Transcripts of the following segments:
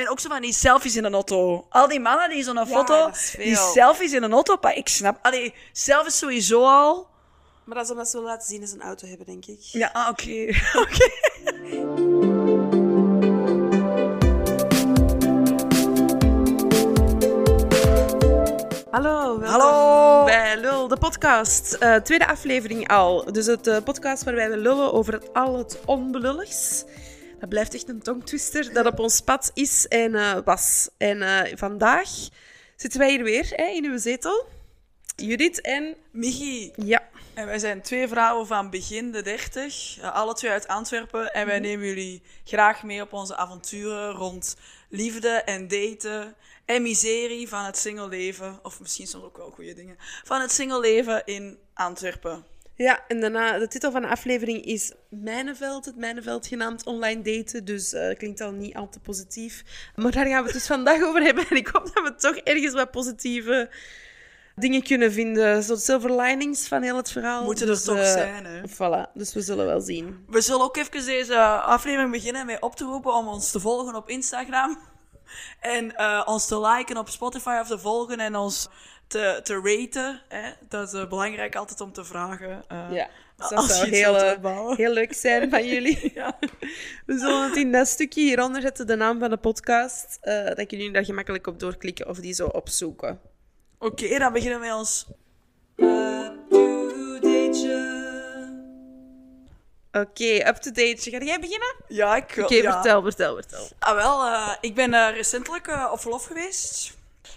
En ook zo van die selfies in een auto. Al die mannen die zo'n foto, die selfies in een auto, maar ik snap... Allee, selfies sowieso al. Maar dat is omdat ze willen laten zien dat ze een auto hebben, denk ik. Ja, ah, oké. oké. Hallo, welkom Hallo. bij Lul, de podcast. Eh, tweede aflevering al. Dus het eh, podcast waarbij we lullen over het, al het onbelulligs. Dat blijft echt een tongtwister dat op ons pad is en eh, was. En eh, vandaag zitten wij hier weer hè, in uw zetel. Judith en... Michi. Ja. En wij zijn twee vrouwen van begin de dertig, eh, alle twee uit Antwerpen. En wij nemen jullie graag mee op onze avonturen rond liefde en daten en miserie van het single leven. Of misschien soms ook wel goede dingen. Van het single leven in Antwerpen. Ja, en daarna, de titel van de aflevering is Mijnenveld, het Mijnenveld genaamd online daten. Dus eh klinkt al niet al te positief. Maar daar gaan we het dus vandaag over hebben. En ik hoop dat we toch ergens wat positieve dingen kunnen vinden. Zo de silver linings van heel het verhaal. Moeten er Dus, toch eh, zijn, hè? Voilà, dus we zullen wel zien. We zullen ook even deze aflevering beginnen met op te roepen om ons te volgen op Instagram. En eh, ons te liken op Spotify of te volgen en ons te, te raten. Hè? Dat is eh, belangrijk altijd om te vragen. eh, Ja, dat als zou heel, heel leuk zijn van jullie. Ja. We zullen het in dat stukje hieronder zetten, de naam van de podcast. dat jullie daar gemakkelijk op doorklikken of die zo opzoeken. Oké, dan beginnen we met ons. Oké, up-to-date. Ga jij beginnen? Ja, ik wil... Oké, ja. vertel, vertel, vertel. Ah, wel, eh, ik ben eh, recentelijk eh, op verlof geweest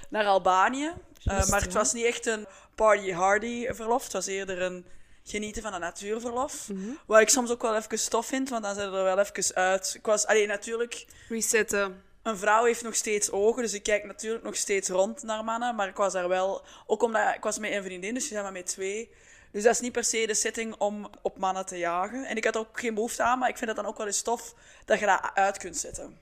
naar Albanië. Maar het was niet echt een party-hardy verlof. Het was eerder een genieten van een natuurverlof. Mhm. Wat ik soms ook wel even stof vind, want dan zijn we er wel even uit. Ik was, alleen natuurlijk, Resetten. een vrouw heeft nog steeds ogen, dus ik kijk natuurlijk nog steeds rond naar mannen. Maar ik was daar wel, ook omdat ik was met een vriendin, dus je zijn maar met twee. Dus dat is niet per se de setting om op mannen te jagen. En ik had ook geen behoefte aan, maar ik vind het dan ook wel eens tof dat je dat uit kunt zetten.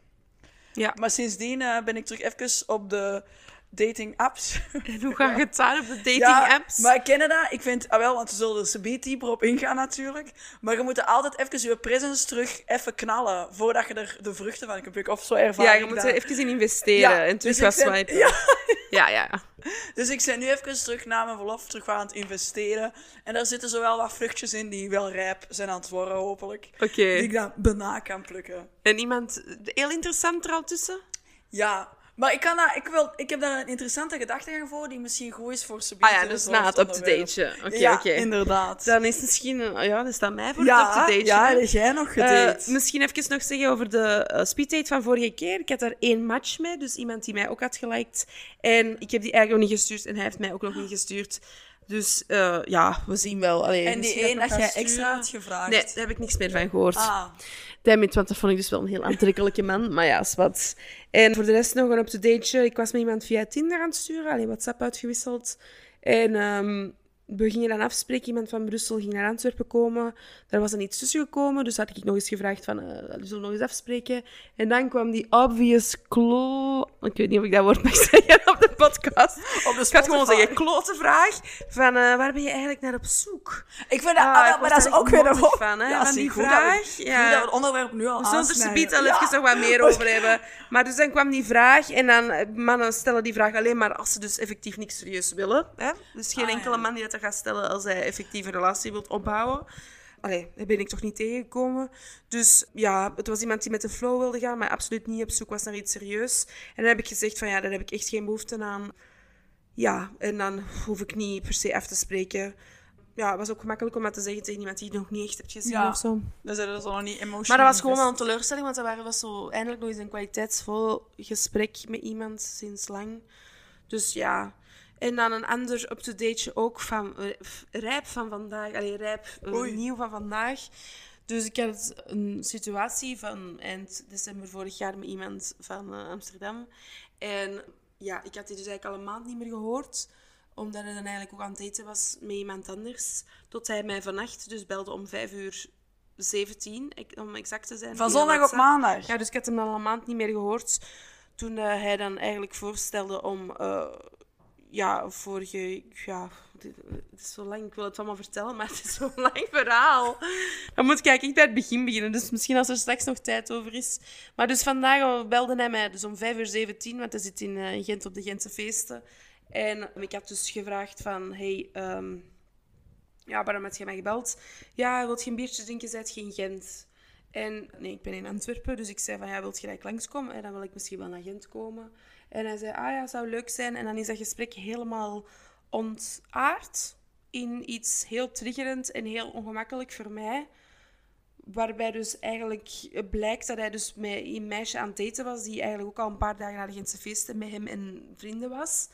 Ja. Maar sindsdien eh, ben ik terug even op de dating apps. En hoe ga je het aan op de dating Ja, apps? maar ik ken dat. Ik vind, ah wel, want we zullen er subiet dieper op ingaan natuurlijk. Maar je moet er altijd even je presence terug even knallen, voordat je er de vruchten van kunt plukken. Of zo ervaar ja, je moet er even in investeren Ja, en terug dus gaan swipen. Ja. ja, ja. Dus ik ben nu even terug na mijn verlof, terug aan het investeren. En daar zitten zowel wat vruchtjes in die wel rijp zijn aan het worden, hopelijk. Oké. Die ik dan bijna kan plukken. En iemand heel interessant er al tussen? Ja, maar ik, kan dat, ik, wil, ik heb daar een interessante gedachtegang voor, die misschien goed is voor subiet. Ah ja, dus na het up-to-dateje. Oké, ja, oké. inderdaad. Dan is misschien... een- Ja, dat staat mij voor ja, het up-to-date. ja, heb jij nog gedate? Eh, misschien even nog zeggen over de eh, speeddate van vorige keer. Ik had daar één match mee, dus iemand die mij ook had geliked. En ik heb die eigenlijk nog niet gestuurd en hij heeft mij ook nog niet gestuurd. Dus eh, ja, we zien wel. Allee, en die één dat jij extra had gevraagd? Nee, daar heb ik niks meer van gehoord. Ah, Damn it, want dat vond ik dus wel een heel aantrekkelijke man. Maar ja, is wat. En voor de rest nog een up-to-dateje. Ik was met iemand via Tinder aan het sturen. Alleen WhatsApp uitgewisseld. En ehm, we gingen dan afspreken. Iemand van Brussel ging naar Antwerpen komen. Daar was dan iets tussen gekomen. Dus had ik nog eens gevraagd van... we zullen nog eens afspreken. En dan kwam die obvious klo... Ik weet niet of ik dat woord mag zeggen op de podcast. op de Ik gewoon zeggen. Klote vraag. Van, eh, waar ben je eigenlijk naar op zoek? Ik vind dat, Ah, ah, ik maar dat is ook weer een van, hè, Ja, van die goed dat we- vraag. Ja. dat we het onderwerp nu al We zullen er subiet al even nog wat meer over hebben. Maar dus dan kwam die vraag, en dan eh, mannen stellen die vraag alleen maar als ze dus effectief niks serieus willen. Hè? Dus geen Ah, enkele man die dat gaat stellen als hij effectief een relatie wilt opbouwen. Allee, daar ben ik toch niet tegengekomen. Dus ja, het was iemand die met de flow wilde gaan, maar absoluut niet op zoek was naar iets serieus. En dan heb ik gezegd van ja, daar heb ik echt geen behoefte aan. Ja, en dan hoef ik niet per se af te spreken. Ja, het was ook gemakkelijk om dat te zeggen tegen iemand die je nog niet echt hebt gezien Ja. of zo. Zijn er zo nog niet emotioneel. Maar dat was gewoon wel een teleurstelling, want dat waren- was zo eindelijk nog eens een kwaliteitsvol gesprek met iemand sinds lang. Dus ja. En dan een ander up-to-dateje ook van eh, Rijp van vandaag. Allee, Rijp eh, nieuw van vandaag. Dus ik had een situatie van eind december vorig jaar met iemand van eh, Amsterdam. En ja, ik had die dus eigenlijk al een maand niet meer gehoord omdat hij dan eigenlijk ook aan het daten was met iemand anders. Tot hij mij vannacht dus belde om vijf uur 17, ik- om exact te zijn. Van zondag op maandag. Ja, dus ik had hem al een maand niet meer gehoord. Toen hij dan eigenlijk voorstelde om... ja, vorige... Ja, het is zo lang. Ik wil het allemaal vertellen, maar het is zo'n lang verhaal. Dan moet ik eigenlijk bij het begin beginnen. Dus misschien als er straks nog tijd over is. Maar dus vandaag belde hij mij dus om 5 uur 17, want hij zit in, eh, in Gent op de Gentse feesten. En ik had dus gevraagd van... Hey, ehm, ja, waarom had je mij gebeld? Ja, wilt je een biertje drinken? Zijt je in Gent? En nee, ik ben in Antwerpen, dus ik zei van ja, wilt je gelijk langskomen? En dan wil ik misschien wel naar Gent komen. En hij zei, ah ja, zou leuk zijn. En dan is dat gesprek helemaal ontaard in iets heel triggerend en heel ongemakkelijk voor mij. Waarbij dus eigenlijk blijkt dat hij dus met een meisje aan het daten was, die eigenlijk ook al een paar dagen naar de Gentse feesten met hem en vrienden was.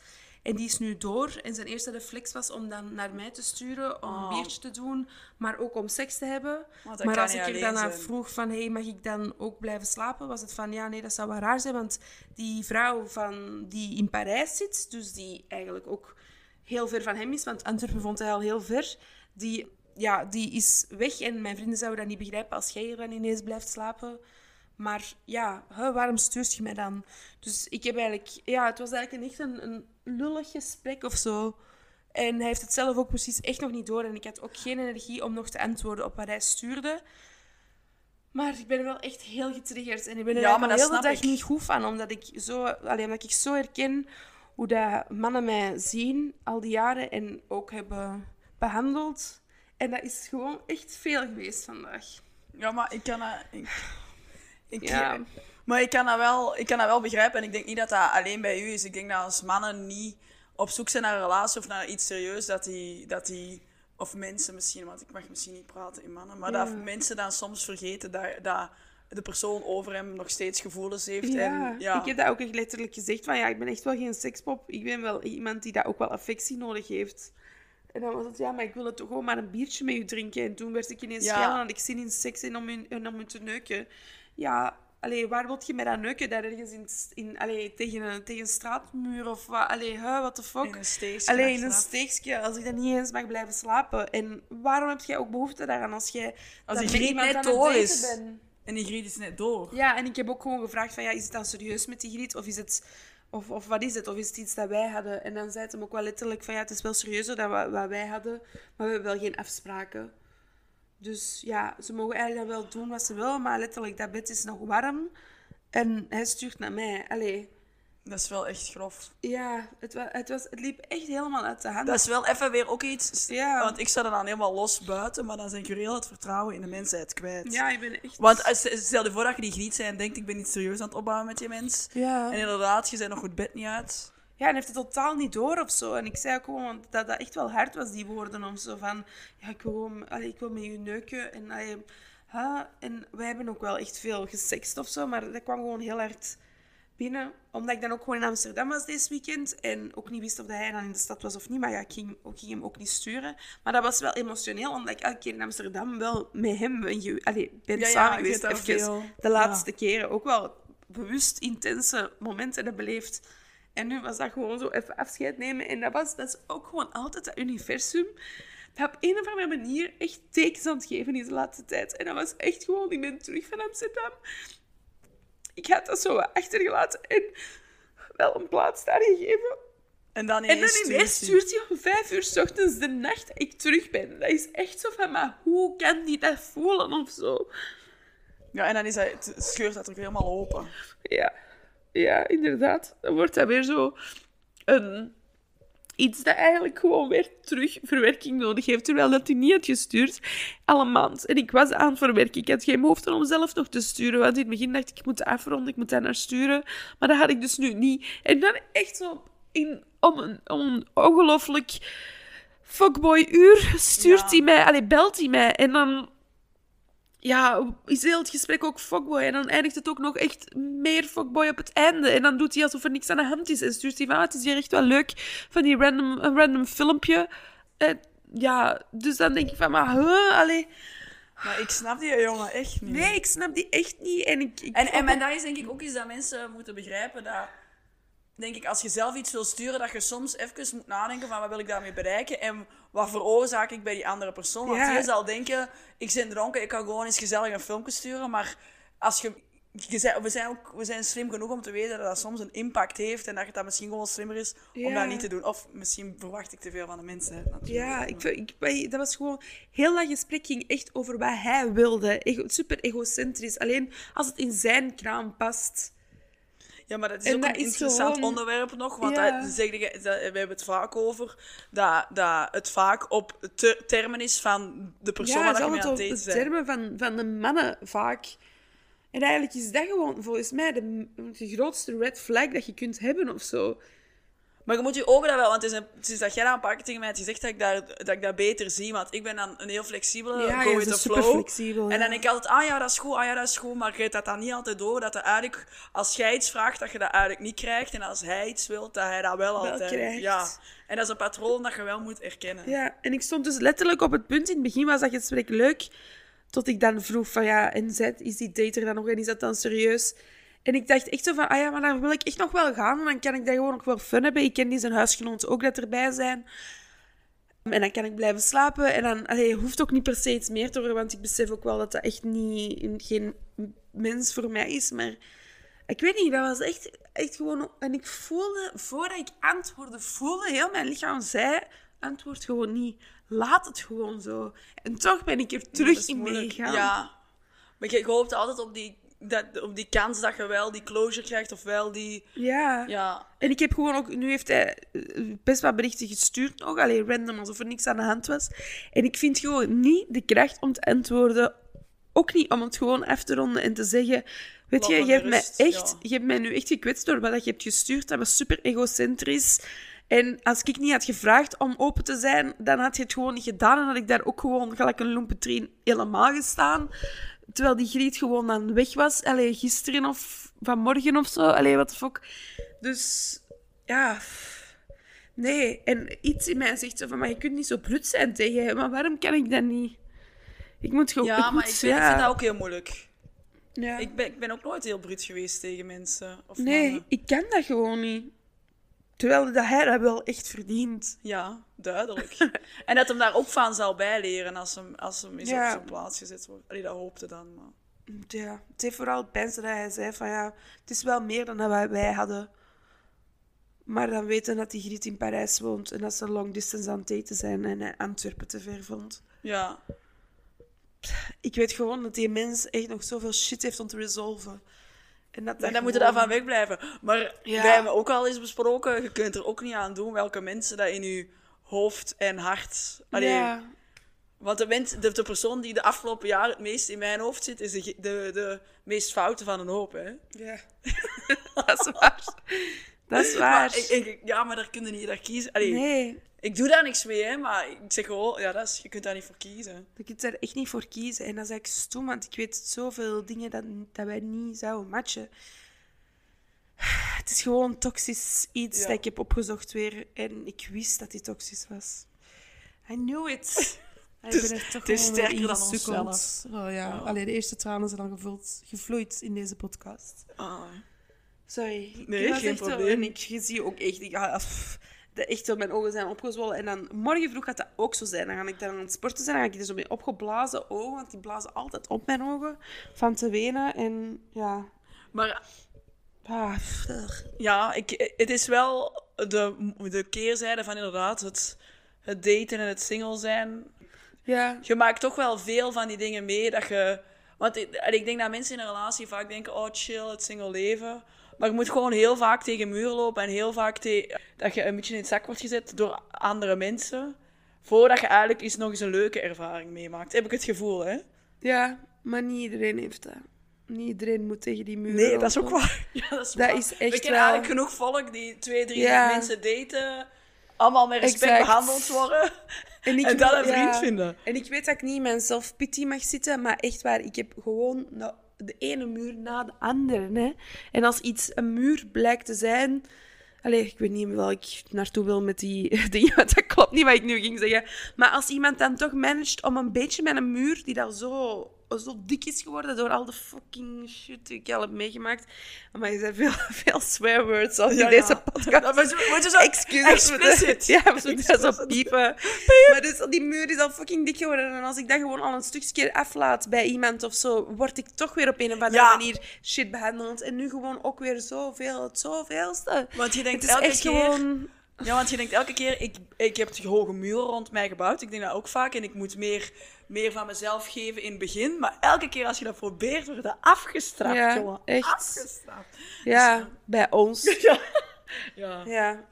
En die is nu door. En zijn eerste reflex was om dan naar mij te sturen, om Oh. een biertje te doen, maar ook om seks te hebben. Dat Maar als ik er dan naar zijn. vroeg van, hey, mag ik dan ook blijven slapen? Was het van, ja, nee, dat zou wel raar zijn, want die vrouw van, die in Parijs zit, dus die eigenlijk ook heel ver van hem is, want Antwerpen vond hij al heel ver, die, ja, die is weg en mijn vrienden zouden dat niet begrijpen als jij hier dan ineens blijft slapen. Maar ja, hè, waarom stuurt je mij dan? Dus ik heb eigenlijk... Ja, het was eigenlijk een, echt een, een lullig gesprek of zo. En hij heeft het zelf ook precies echt nog niet door. En ik had ook geen energie om nog te antwoorden op wat hij stuurde. Maar ik ben wel echt heel getriggerd. En ik ben er Ja, maar heel de dag ik. niet goed van. Omdat ik, zo, allee, omdat ik zo herken hoe dat mannen mij zien al die jaren. En ook hebben behandeld. En dat is gewoon echt veel geweest vandaag. Ja, maar ik kan. Ik, ik, Ja. Maar ik kan, dat wel, ik kan dat wel begrijpen. En ik denk niet dat dat alleen bij u is. Ik denk dat als mannen niet op zoek zijn naar een relatie of naar iets serieus, dat die... Dat die of mensen misschien, want ik mag misschien niet praten in mannen. Maar dat mensen dan soms vergeten dat, dat de persoon over hem nog steeds gevoelens heeft. Ja, en, ja. ik heb dat ook echt letterlijk gezegd. Van ja, ik ben echt wel geen sekspop. Ik ben wel iemand die dat ook wel affectie nodig heeft. En dan was het, ja, maar ik wil het toch gewoon maar een biertje met u drinken. En toen werd ik ineens Ja. en had ik zin in seks en om u, en om te neuken. Ja, allee, waar wil je mij dan neuken? Daar ergens in, in, allee, tegen, een, tegen een straatmuur of wat? Allee, huh, what the fuck? In een steegje Alleen in een steekje, als ik dan niet eens mag blijven slapen. En waarom heb jij ook behoefte daaraan als jij Als die met griet net door is. En die griet is net door. Ja, en ik heb ook gewoon gevraagd van, ja, is het dan serieus met die griet? Of is het... Of, of wat is het? Of is het iets dat wij hadden? En dan zei het hem ook wel letterlijk van, ja, het is wel serieuzer dan wat, wat wij hadden. Maar we hebben wel geen afspraken. Dus ja, ze mogen eigenlijk wel doen wat ze willen. Maar letterlijk, dat bed is nog warm. En hij stuurt naar mij. Allee, Dat is wel echt grof. ja, het, wa het, was, het liep echt helemaal uit de hand. Dat is wel even weer ook iets... Ja. Want ik sta er dan helemaal los buiten, maar dan zijn weer heel het vertrouwen in de mensheid kwijt. Ja, ik ben echt... Want als, stel je voor dat je die griet zijn en denkt, ik ben niet serieus aan het opbouwen met je mens. Ja. En inderdaad, je bent nog goed bed niet uit. Ja, en heeft het totaal niet door of zo. En ik zei ook gewoon dat dat echt wel hard was, die woorden. Om zo van, ja, ik wil, allee, ik wil met je neuken. En, allee, ha, en wij hebben ook wel echt veel gesext of zo. Maar dat kwam gewoon heel hard binnen. Omdat ik dan ook gewoon in Amsterdam was dit weekend. En ook niet wist of hij dan in de stad was of niet. Maar ja, ik ging, ik ging hem ook niet sturen. Maar dat was wel emotioneel, omdat ik elke keer in Amsterdam wel met hem allee, ben Ja, samen geweest. Even de laatste keren. Ook wel bewust intense momenten heb beleefd. En nu was dat gewoon zo even afscheid nemen. En dat, was, dat is ook gewoon altijd dat universum. Dat op een of andere manier echt tekens aan het geven is de laatste tijd. En dat was echt gewoon, ik ben terug van Amsterdam. Ik had dat zo achtergelaten en wel een plaats daar gegeven. En dan En ineens dan ineens stuurt hij om vijf uur 's ochtends de nacht dat ik terug ben. Dat is echt zo van, maar hoe kan die dat voelen of zo? Ja, en dan is scheurt dat ook helemaal open. Ja, ja, inderdaad. Dan wordt dat weer zo een, iets dat eigenlijk gewoon weer terug verwerking nodig heeft. Terwijl dat hij niet had gestuurd, al een maand. En ik was aan het verwerken. Ik had geen behoefte om zelf nog te sturen. Want in het begin dacht ik, ik moet afronden, ik moet daar naar sturen. Maar dat had ik dus nu niet. En dan echt zo in, om een, om een ongelooflijk fuckboy uur stuurt Ja. hij mij, allee, belt hij mij. En dan ja, is heel het gesprek ook fuckboy. En dan eindigt het ook nog echt meer fuckboy op het einde. En dan doet hij alsof er niks aan de hand is. En stuurt hij van, ah, het is hier echt wel leuk. Van die random, een random filmpje. En, ja, dus dan denk ik van, maar, huh, allee. Maar ik snap die jongen echt niet. Nee, ik snap die echt niet. En, ik, ik En, en, en dat is denk ik ook iets dat mensen moeten begrijpen. Dat, denk ik, als je zelf iets wil sturen, dat je soms even moet nadenken van wat wil ik daarmee bereiken en wat veroorzaak ik bij die andere persoon. Want Ja. je zal denken, ik ben dronken, ik kan gewoon eens gezellig een filmpje sturen. Maar als je we, zijn ook, we zijn slim genoeg om te weten dat dat soms een impact heeft en dat het dat misschien gewoon slimmer is om dat niet te doen. Of misschien verwacht ik te veel van de mensen. Natuurlijk. Ja, ik, ik- dat was gewoon... Heel dat gesprek ging echt over wat hij wilde. Ego, super egocentrisch. Alleen als het in zijn kraam past. Ja, maar dat is En ook dat een is interessant gewoon- onderwerp nog. Want Ja. dat, zeg dat, we hebben het vaak over dat, dat het vaak op te- termen is van de persoon ja, waar je mee aan het daten bent. termen van, van de mannen vaak. En eigenlijk is dat gewoon volgens mij de, de grootste red flag dat je kunt hebben of zo. Maar je moet je ogen dat wel, want het is, een, is dat jij dat een paar keer tegen mij hebt gezegd dat ik, daar, dat ik dat beter zie. Want ik ben dan een heel flexibele, Ja, go je with bent the super flow. flexibel, En dan denk ik altijd, ah ja, dat is goed, ah ja, dat is goed. Maar je hebt dat dan niet altijd door, dat er eigenlijk, als jij iets vraagt, dat je dat eigenlijk niet krijgt. En als hij iets wil, dat hij dat wel, altijd... krijgt. Ja. En dat is een patroon dat je wel moet erkennen. Ja, en ik stond dus letterlijk op het punt in het begin was dat gesprek leuk. Tot ik dan vroeg van ja, en zet, is die date er dan nog en is dat dan serieus? En ik dacht echt zo van, ah ja, maar daar wil ik echt nog wel gaan. En dan kan ik daar gewoon nog wel fun hebben. Ik ken die zijn huisgenoten ook dat erbij zijn. En dan kan ik blijven slapen. En dan allee, hoeft ook niet per se iets meer te worden, want ik besef ook wel dat dat echt niet, geen mens voor mij is. Maar ik weet niet, dat was echt, echt gewoon... En ik voelde, voordat ik antwoordde, voelde heel mijn lichaam, zei, antwoord gewoon niet. Laat het gewoon zo. En toch ben ik er terug in moeilijk. meegegaan. Ja. Maar je hoopt altijd op die, dat, op die kans dat je wel die closure krijgt, of wel die... Ja. Ja, En ik heb gewoon ook... Nu heeft hij eh, best wat berichten gestuurd nog. Alleen random, alsof er niks aan de hand was. En ik vind gewoon niet de kracht om te antwoorden. Ook niet om het gewoon af te ronden en te zeggen... Weet Laat je, je hebt, mij echt, ja. je hebt mij nu echt gekwetst door wat je hebt gestuurd. Dat was super egocentrisch. En als ik niet had gevraagd om open te zijn, dan had je het gewoon niet gedaan. En had ik daar ook gewoon gelijk een loempetrien helemaal gestaan. Terwijl die griet gewoon dan weg was. Allee, gisteren of vanmorgen of zo. Allee, wat de fuck. Dus, ja... Nee, en iets in mij zegt zo van, maar je kunt niet zo brut zijn tegen hem. Maar waarom kan ik dat niet? Ik moet gewoon... ja ik maar moet- ik, vind dat ook heel moeilijk. Ja. Ik ben, ik ben ook nooit heel bruut geweest tegen mensen. Of Nee, mannen. ik kan dat gewoon niet. Terwijl dat hij dat wel echt verdient. Ja, duidelijk. en dat hem daar ook van zal bijleren als hem, als hem Ja. op zijn plaats gezet wordt. Allee, dat hoopte dan. Maar... Ja, het heeft vooral het pijn dat hij zei van ja, het is wel meer dan dat wij, wij hadden. Maar dan weten dat die Griet in Parijs woont en dat ze long distance aan het eten zijn en hij Antwerpen te ver vond. Ja. Ik weet gewoon dat die mens echt nog zoveel shit heeft om te resolven. En dat En dan moet je gewoon- daarvan wegblijven. Maar Ja. wij hebben ook al eens besproken, je kunt er ook niet aan doen welke mensen dat in je hoofd en hart... Allee, Ja, Want de, mens, de, de persoon die de afgelopen jaren het meest in mijn hoofd zit, is de, de, de meest foute van een hoop. Hè? ja. dat is waar. Dat is waar. Maar ik, ik- ja, maar daar kun je niet naar kiezen. Allee, Nee, Ik doe daar niks mee, hè, maar ik zeg gewoon, ja, dat is, je kunt daar niet voor kiezen. je kunt daar echt niet voor kiezen. En dat is eigenlijk stom, want ik weet zoveel dingen dat, dat wij niet zouden matchen. Het is gewoon toxisch iets Ja. dat ik heb opgezocht weer. En ik wist dat die toxisch was. I knew it. Ik is- ben er toch het is sterker dan onszelf. Oh ja, Allee, de eerste tranen zijn al gevuld, gevloeid in deze podcast. Ah. Sorry. Ik Nee, was geen echt zo- probleem. en ik zie ook echt... Ik, ah, pff, de, echt zo, mijn ogen zijn opgezwollen. En dan morgen vroeg gaat dat ook zo zijn. Dan ga ik dan aan het sporten zijn. Dan ga ik er zo mee opgeblazen ogen. Want die blazen altijd op mijn ogen. Van te wenen. En ja... Maar Ah, ja, ik, het is wel de, de keerzijde van inderdaad het, het daten en het single zijn. ja. Je maakt toch wel veel van die dingen mee dat je... Want ik, en ik denk dat mensen in een relatie vaak denken, oh chill, het single leven. Maar je moet gewoon heel vaak tegen muren lopen en heel vaak dat je een beetje in het zak wordt gezet door andere mensen. Voordat je eigenlijk eens nog eens een leuke ervaring meemaakt. Heb ik het gevoel, hè? Ja, maar niet iedereen heeft dat. Niet iedereen moet tegen die muur Nee, dat is ook waar. Ja, dat is, Dat waar. is echt We kennen wel- eigenlijk genoeg volk die twee, drie Ja. mensen daten. Allemaal met respect Exact. behandeld worden. En, ik En dat wil- een vriend ja. vinden. En ik weet dat ik niet in mijn self-pity mag zitten, maar echt waar, ik heb gewoon nou, de ene muur na de andere. Hè. En als iets een muur blijkt te zijn... Allee, ik weet niet waar ik naartoe wil met die dingen, dat klopt niet wat ik nu ging zeggen. Maar als iemand dan toch managt om een beetje met een muur die daar zo zo dik is geworden door al de fucking shit die ik al heb meegemaakt. Maar je zei veel, veel swear words al in Ja, deze ja. podcast. Was- moet je zo Excuses. explicit. Ja, we moeten zo piepen. Maar dus die muur is al fucking dik geworden. En als ik dat gewoon al een stukje aflaat bij iemand of zo, word ik toch weer op een of andere Ja. manier shit behandeld. En nu gewoon ook weer zoveel, het zoveelste. Want je denkt Het is elke echt keer... gewoon... Ja, want je denkt elke keer, ik, ik heb die hoge muren rond mij gebouwd. Ik denk dat ook vaak. En ik moet meer, meer van mezelf geven in het begin. Maar elke keer als je dat probeert, wordt dat afgestraft, Ja, jongen. echt. Afgestraft. Ja, bij ons. Ja. Ja.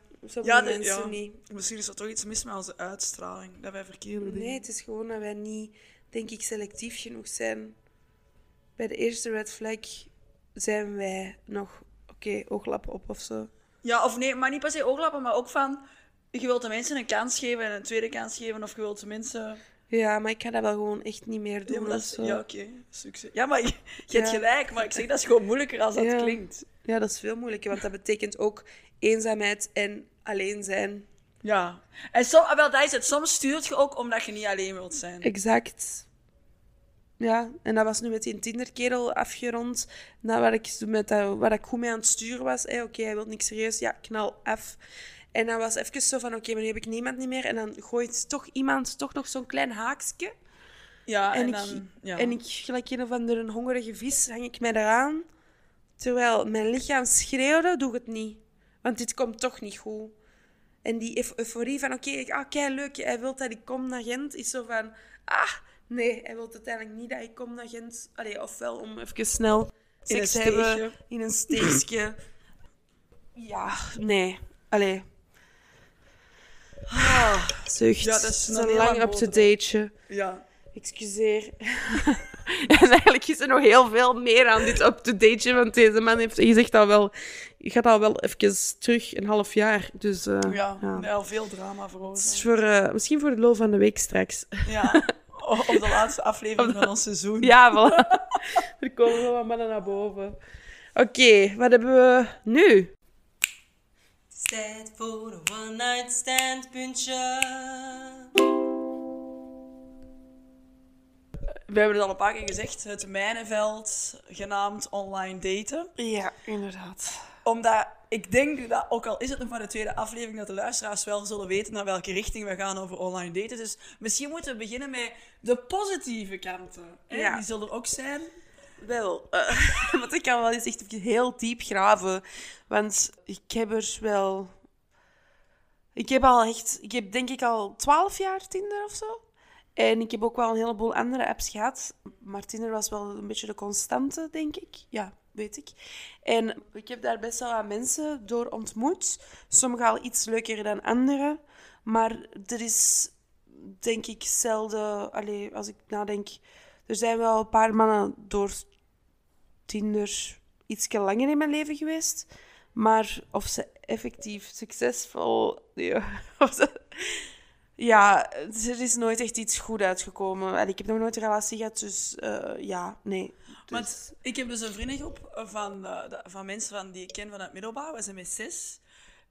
Ja, de- ja. niet. Misschien is er toch iets mis met onze uitstraling. Dat wij verkeerde dingen... Nee, het is gewoon dat wij niet, denk ik, selectief genoeg zijn. Bij de eerste red flag zijn wij nog, oké, ooglappen op of zo. Ja, of nee, maar niet per se ooglappen, maar ook van... Je wilt de mensen een kans geven en een tweede kans geven. Of je wilt de mensen... Ja, maar ik ga dat wel gewoon echt niet meer Ja, doen dat is- zo. ja oké. Succes. Ja, maar je, je hebt Ja. gelijk. Maar ik zeg, dat is gewoon moeilijker als dat Ja. klinkt. Ja, dat is veel moeilijker, want dat betekent ook eenzaamheid en alleen zijn. Ja. En som, ah, wel, dat is het. Soms stuurt je ook omdat je niet alleen wilt zijn. Exact. Ja, en dat was nu met die Tinderkerel afgerond. Na waar ik, met dat, waar ik goed mee aan het sturen was. Hey, oké, hij wil niks serieus. Ja, knal af. En dan was even zo van, oké, maar nu heb ik niemand niet meer. En dan gooit toch iemand toch nog zo'n klein haakje. Ja, en, En, ik, dan... Ja. en ik, gelijk een of andere hongerige vis, hang ik mij eraan. Terwijl mijn lichaam schreeuwde, doe het niet. Want dit komt toch niet goed. En die euf- euforie van, oké, ah, kei leuk, hij wil dat ik kom naar Gent, is zo van, ah, nee, hij wil uiteindelijk niet dat ik kom naar Gent. Allee, ofwel om even snel In seks te hebben steegje. in een steekje. ja, nee, allee. Ah, zucht. Ja, dat is een lang lang up-to-dateje. Ja. Excuseer. en eigenlijk is er nog heel veel meer aan dit up-to-dateje, want deze man heeft gezegd al wel... Je gaat al wel even terug, een half jaar. Dus eh, Ja, ja. wel veel drama Het is veroorzaakt. voor, eh, misschien voor de lol van de week straks. Ja. Op de laatste aflevering van ons seizoen. ja, voilà. er komen wel wat mannen naar boven. Oké, wat hebben we nu? Tijd voor een one-night stand puntje. We hebben het al een paar keer gezegd. Het mijnenveld, genaamd online daten. Ja, inderdaad. Omdat ik denk dat, ook al is het nog maar de tweede aflevering, dat de luisteraars wel zullen weten naar welke richting we gaan over online daten. Dus misschien moeten we beginnen met de positieve kanten. Hè? Ja. Die zullen er ook zijn. Wel, eh, want ik kan wel eens echt heel diep graven. Want ik heb er wel... Ik heb al echt... Ik heb denk ik al twaalf jaar Tinder of zo. En ik heb ook wel een heleboel andere apps gehad. Maar Tinder was wel een beetje de constante, denk ik. Ja, weet ik. En ik heb daar best wel aan mensen door ontmoet. Sommigen al iets leuker dan anderen. Maar er is, denk ik, zelden... Als ik nadenk... Er zijn wel een paar mannen door Tinder iets langer in mijn leven geweest. Maar of ze effectief succesvol... Ja, ja, er is nooit echt iets goed uitgekomen. En ik heb nog nooit een relatie gehad, dus eh, ja, nee. Dus, Want ik heb dus een vriendengroep van, eh, de- van mensen van, die ik ken van het middelbaar. We zijn met zes.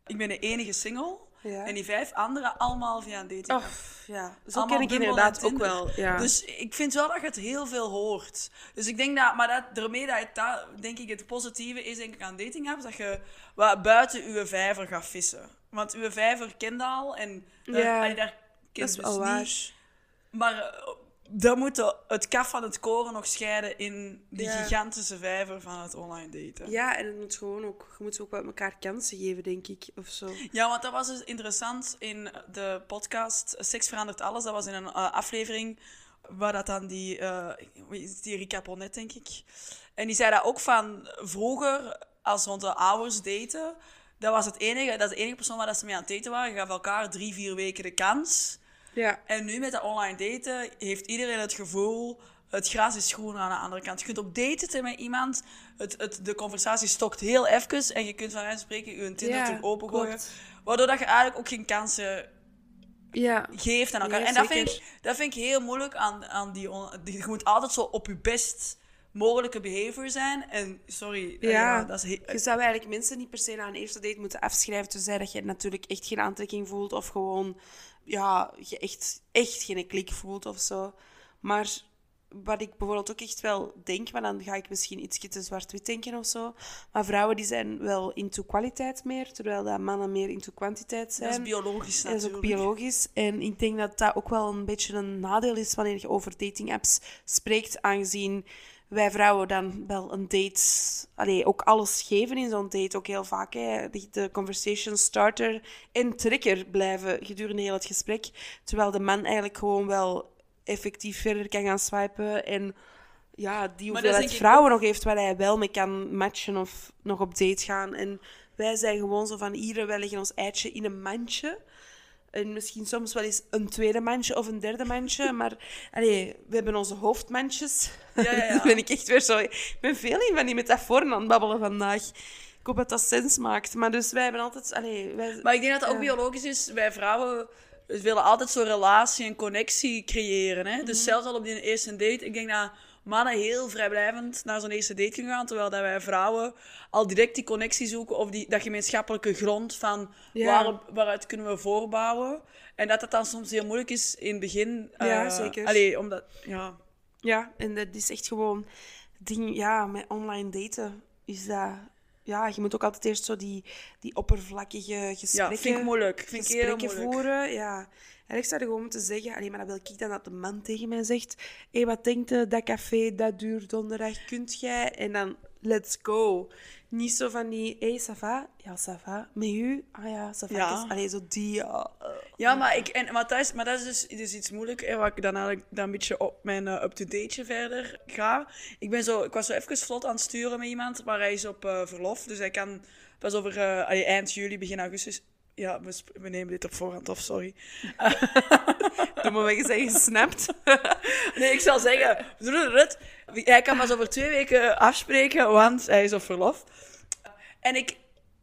Ik ben de enige single. Ja. En die vijf anderen allemaal via een dating. oh, ja, zo Allemaal ken ik inderdaad ook wel. Ja. Dus ik vind wel dat je het heel veel hoort. Dus ik denk dat, maar dat, daarmee dat het, dat, denk ik, het positieve is denk ik aan dating apps, dat je wat buiten je vijver gaat vissen. Want uw vijver kent dat al en daar, Ja, allee, daar dat kent is dus waar. niet. Maar eh, dan moet de- het kaf van het koren nog scheiden in die Ja. gigantische vijver van het online daten. Ja, en het moet gewoon ook, je moet ook wel elkaar kansen geven, denk ik, of zo. Ja, want dat was dus interessant in de podcast Seks verandert alles. Dat was in een eh, aflevering waar dat dan die, eh, is die Rika Ponet, denk ik. En die zei dat ook van vroeger, als rond de ouders daten, dat was het enige, dat is de enige persoon waar dat ze mee aan het daten waren. Je gaf elkaar drie, vier weken de kans. Ja, En nu met dat online daten heeft iedereen het gevoel, het gras is groener aan de andere kant. Je kunt op daten met iemand, het, het, de conversatie stokt heel even en je kunt van wijze van spreken je Tinder Ja, terug opengooien. klopt. Waardoor dat je eigenlijk ook geen kansen ja. geeft aan elkaar. En dat vind, ik, dat vind ik heel moeilijk aan, aan die, on- die... Je moet altijd zo op je best mogelijke behavior zijn. En sorry, eh, Ja, ja, dat is Je zou eigenlijk mensen niet per se na een eerste date moeten afschrijven, tenzij dat je natuurlijk echt geen aantrekking voelt of gewoon ja, je echt, echt geen klik voelt of zo. Maar wat ik bijvoorbeeld ook echt wel denk, maar dan ga ik misschien iets te zwart-wit denken of zo. Maar vrouwen die zijn wel into kwaliteit meer, terwijl dat mannen meer into kwantiteit zijn. Dat is biologisch En dat is ook natuurlijk. biologisch. En ik denk dat dat ook wel een beetje een nadeel is wanneer je over datingapps spreekt, aangezien wij vrouwen dan wel een date, allee, ook alles geven in zo'n date, ook heel vaak. Hè, de, de conversation starter en trigger blijven gedurende heel het gesprek. Terwijl de man eigenlijk gewoon wel effectief verder kan gaan swipen en ja, die hoeveelheid vrouwen nog heeft waar hij wel mee kan matchen of nog op date gaan. En wij zijn gewoon zo van hier, wij leggen ons eitje in een mandje. En misschien soms wel eens een tweede mandje of een derde mandje. Maar allee, we hebben onze hoofdmandjes. Ja, ja, ben ik echt weer zo... Ik ben veel in van die metaforen aan het babbelen vandaag. Ik hoop dat dat sens maakt. Maar dus wij hebben altijd... Allee, wij, Maar ik denk dat dat ook biologisch is. Wij vrouwen we willen altijd zo'n relatie en connectie creëren. Hè? Mhm. Dus zelfs al op die eerste date. Ik denk dat mannen heel vrijblijvend naar zo'n eerste date kunnen gaan. Terwijl dat wij vrouwen al direct die connectie zoeken. Of die, dat gemeenschappelijke grond van Ja. waarop, waaruit kunnen we voorbouwen. En dat dat dan soms heel moeilijk is in het begin. Ja, eh, zeker. Allee, omdat... Ja. Ja, en dat is echt gewoon... Ding, ja, met online daten is dat... Ja, je moet ook altijd eerst zo die, die oppervlakkige ja, gesprekken... vind ik moeilijk. Vind ik gesprekken moeilijk. voeren. Ja. En ik zou er gewoon moeten zeggen, allee, maar dan wil ik dan dat de man tegen mij zegt: Hé, wat denkt je, dat café, dat duurt donderdag, kunt jij? En dan, let's go. Niet zo van die, hé, hey, ça va? Ja, ça va. Met u? Ah ja, ça va. Ja. Allee, zo die, ja. Ja, maar, ik, en, maar, dat is, maar dat is dus, dus iets moeilijk, hè, waar ik dan eigenlijk dan een beetje op mijn eh, up-to-date verder ga. Ik, ben zo, ik was zo even vlot aan het sturen met iemand, maar hij is op eh, verlof. Dus hij kan pas over eh, eind juli, begin augustus... Ja, we, we nemen dit op voorhand af, sorry. Doe maar weg, zijn gesnapt. Nee, ik zal zeggen... Hij kan pas over twee weken afspreken, want hij is op verlof. En ik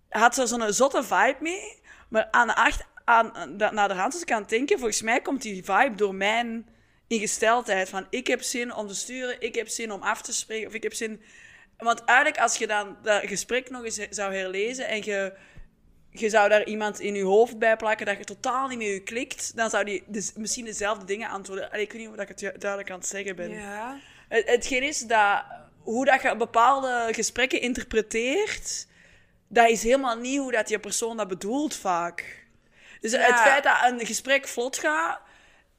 had zo zo'n zotte vibe mee. Maar aan de acht, aan, naar de hand als ik aan het denken, volgens mij komt die vibe door mijn ingesteldheid. Van ik heb zin om te sturen, ik heb zin om af te spreken, of ik heb zin... Want eigenlijk, als je dan dat gesprek nog eens zou herlezen en je, je zou daar iemand in je hoofd bij plakken dat je totaal niet met je klikt, dan zou die dus misschien dezelfde dingen antwoorden. Allee, ik weet niet of ik het duidelijk aan het zeggen ben. Ja. Het, hetgeen is dat hoe dat je bepaalde gesprekken interpreteert, dat is helemaal niet hoe dat je persoon dat bedoelt vaak. Dus het feit dat een gesprek vlot gaat,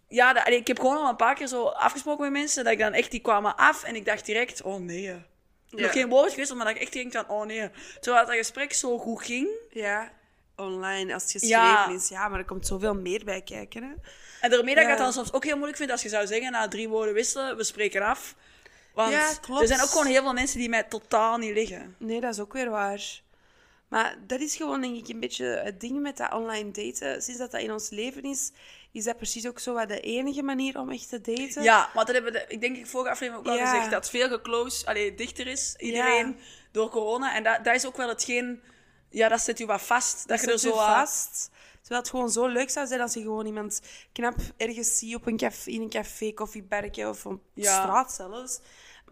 ja, dat, allee, ik heb gewoon al een paar keer zo afgesproken met mensen dat ik dan echt die kwamen af en ik dacht direct, oh nee. Nog geen woord gewisseld, maar dat ik echt denk van, oh nee. Terwijl dat gesprek zo goed ging. Ja. Online, als het geschreven Ja. is. Ja, maar er komt zoveel meer bij kijken, hè. En daarmee dat ik het dan soms ook heel moeilijk vind als je zou zeggen, na drie woorden wisselen, we spreken af. Want Ja, klopt. er zijn ook gewoon heel veel mensen die mij totaal niet liggen. Nee, dat is ook weer waar. Maar dat is gewoon, denk ik, een beetje het ding met dat online daten. Sinds dat dat in ons leven is, is dat precies ook zo wat de enige manier om echt te daten. Ja, want dat hebben we, ik denk ik vorige aflevering ook Ja. gezegd, dat veel geclose, allee, dichter is, iedereen, Ja. door corona. En dat, dat is ook wel hetgeen, ja, dat zet je wat vast. Dat, je er zit zo je vast. Terwijl het gewoon zo leuk zou zijn als je gewoon iemand knap ergens ziet op een café, in een café, koffiebergje of op Ja. straat zelfs.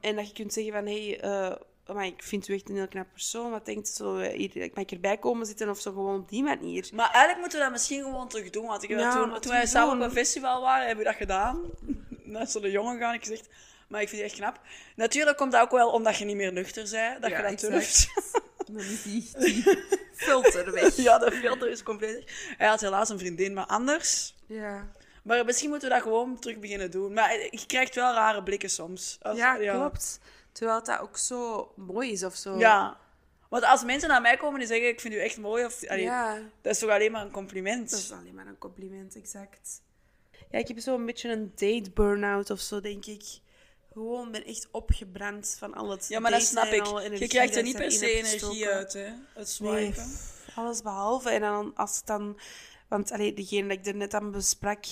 En dat je kunt zeggen van, hé, hey, eh, maar ik vind u echt een heel knap persoon. Wat denkt u, zo, hier, mag ik erbij komen zitten of zo gewoon op die manier? Maar eigenlijk moeten we dat misschien gewoon terug doen. Want ik Ja, toen, toen wij terug samen op een festival waren, hebben we dat gedaan. Naar zo'n jongen gaan, ik gezegd. Maar ik vind het echt knap. Natuurlijk komt dat ook wel omdat je niet meer nuchter bent, dat Ja, je dat durft. Dan is die, die filter weg. ja, de filter is compleet. weg. Hij had helaas een vriendin, maar anders. Ja. Maar misschien moeten we dat gewoon terug beginnen doen. Maar je krijgt wel rare blikken soms. Als- Ja, klopt. Terwijl dat ook zo mooi is of zo. Ja. Want als mensen naar mij komen en zeggen, ik vind u echt mooi, of, allee, Ja, dat is toch alleen maar een compliment. dat is alleen maar een compliment, exact. Ja, ik heb zo'n beetje een date burn-out of zo, denk ik. Gewoon ben echt opgebrand van al het ja, maar dat snap ik. Je krijgt er niet per se energie uit, hè. Het swipen. alles behalve. En dan als het dan... Want allee, degene dat ik er net aan besprak,